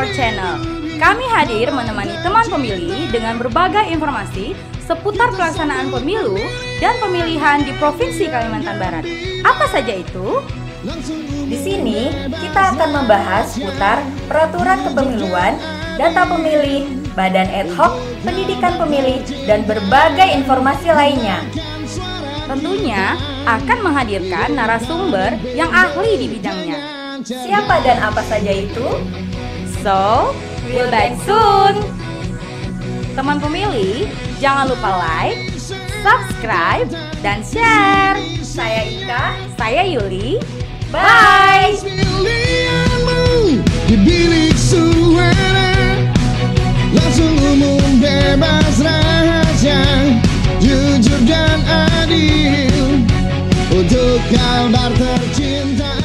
our channel. Kami hadir menemani teman pemilih dengan berbagai informasi seputar pelaksanaan pemilu dan pemilihan di Provinsi Kalimantan Barat. Apa saja itu? Di sini kita akan membahas seputar peraturan kepemiluan, data pemilih, badan ad hoc, pendidikan pemilih, dan berbagai informasi lainnya. Tentunya akan menghadirkan narasumber yang ahli di bidangnya. Siapa dan apa saja itu? So, we'll back soon. Teman pemilih, jangan lupa like, subscribe, dan share. Saya Ika. Saya Yuli. Bye. Suara Langsung umum bebas rahasia Jujur dan adil Untuk kabar tercinta